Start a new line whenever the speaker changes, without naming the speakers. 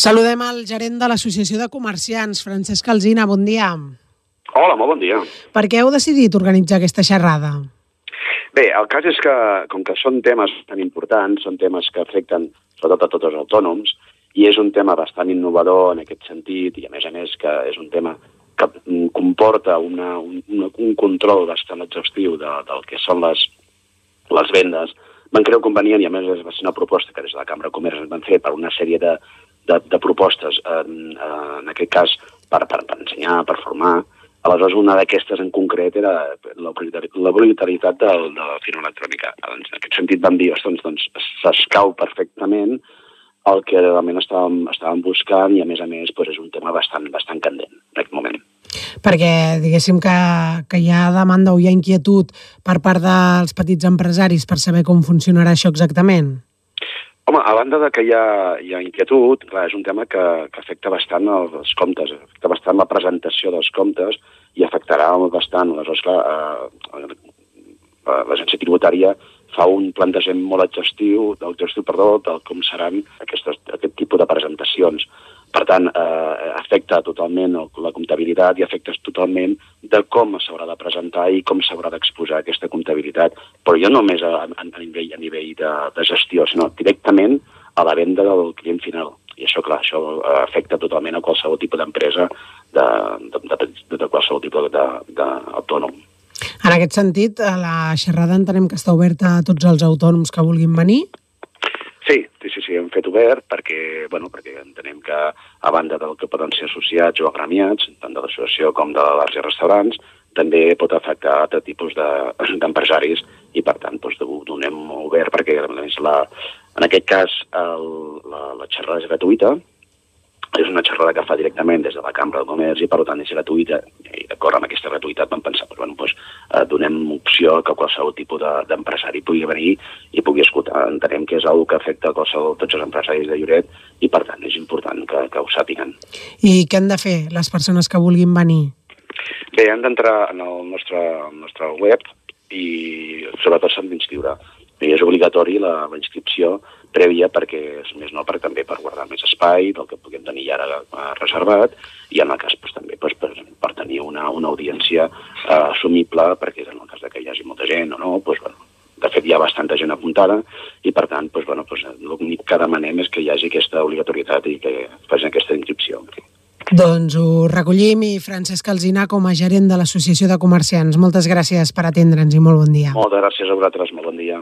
Saludem el gerent de l'Associació de Comerciants, Francesc Alzina, bon dia.
Hola, molt bon dia.
Per què heu decidit organitzar aquesta xerrada?
Bé, el cas és que, com que són temes tan importants, són temes que afecten sobretot a tots els autònoms, i és un tema bastant innovador en aquest sentit, i a més a més que és un tema que comporta una, un, un control bastant exhaustiu de, del que són les, les vendes, van creure convenient, i a més va ser una proposta que des de la Cambra de Comerç van fer per una sèrie de, de, de propostes, en, en aquest cas per, per, per ensenyar, per formar. Aleshores, una d'aquestes en concret era l'obligatorietat de, de la firma electrònica. En aquest sentit vam dir, doncs, doncs s'escau perfectament el que realment estàvem, estàvem buscant i, a més a més, doncs és un tema bastant, bastant candent en aquest moment.
Perquè, diguéssim, que, que hi ha demanda o hi ha inquietud per part dels petits empresaris per saber com funcionarà això exactament?
Home, a banda de que hi ha, hi ha inquietud, clar, és un tema que, que afecta bastant els comptes, afecta bastant la presentació dels comptes i afectarà bastant. Aleshores, clar, eh, eh l'agència tributària fa un plantejament molt exhaustiu, exhaustiu perdó, del com seran aquestes, aquest tipus de presentacions. Per tant, eh, afecta totalment la comptabilitat i afecta totalment de com s'haurà de presentar i com s'haurà d'exposar aquesta comptabilitat. Però jo no només a, a, a nivell, a nivell de, de gestió, sinó directament a la venda del client final. I això, clar, això afecta totalment a qualsevol tipus d'empresa, de, de, de, de, de qualsevol tipus d'autònom.
En aquest sentit, la xerrada entenem que està oberta a tots els autònoms que vulguin venir?
Fet obert perquè, bueno, perquè entenem que a banda del que poden ser associats o agremiats, tant de l'associació com de bars i restaurants, també pot afectar altre tipus d'empresaris de, i, per tant, doncs, donem obert perquè, a més, la, en aquest cas, el, la, la xerrada és gratuïta, és una xerrada que fa directament des de la Cambra de Comerç i per tant és gratuïta i d'acord amb aquesta gratuïtat vam pensar doncs, bueno, doncs, eh, donem opció que qualsevol tipus d'empresari de, pugui venir i pugui escoltar. Entenem que és una que afecta a qualsevol, tots els empresaris de Lloret i per tant és important que, que ho sàpiguen.
I què han de fer les persones que vulguin venir?
Bé, han d'entrar en el nostre, el nostre web i sobretot s'han d'inscriure. I és obligatori la, la inscripció prèvia perquè és més no, per, també per guardar més espai del que puguem tenir ara eh, reservat i en el cas pues, també pues, per, per tenir una, una audiència eh, assumible perquè en el cas de que hi hagi molta gent o no, pues, bueno, de fet hi ha bastanta gent apuntada i per tant pues, bueno, pues, l'únic que demanem és que hi hagi aquesta obligatorietat i que facin aquesta inscripció.
Doncs ho recollim i Francesc Alzina com a gerent de l'Associació de Comerciants. Moltes gràcies per atendre'ns i molt bon dia.
Moltes gràcies a vosaltres, molt bon dia.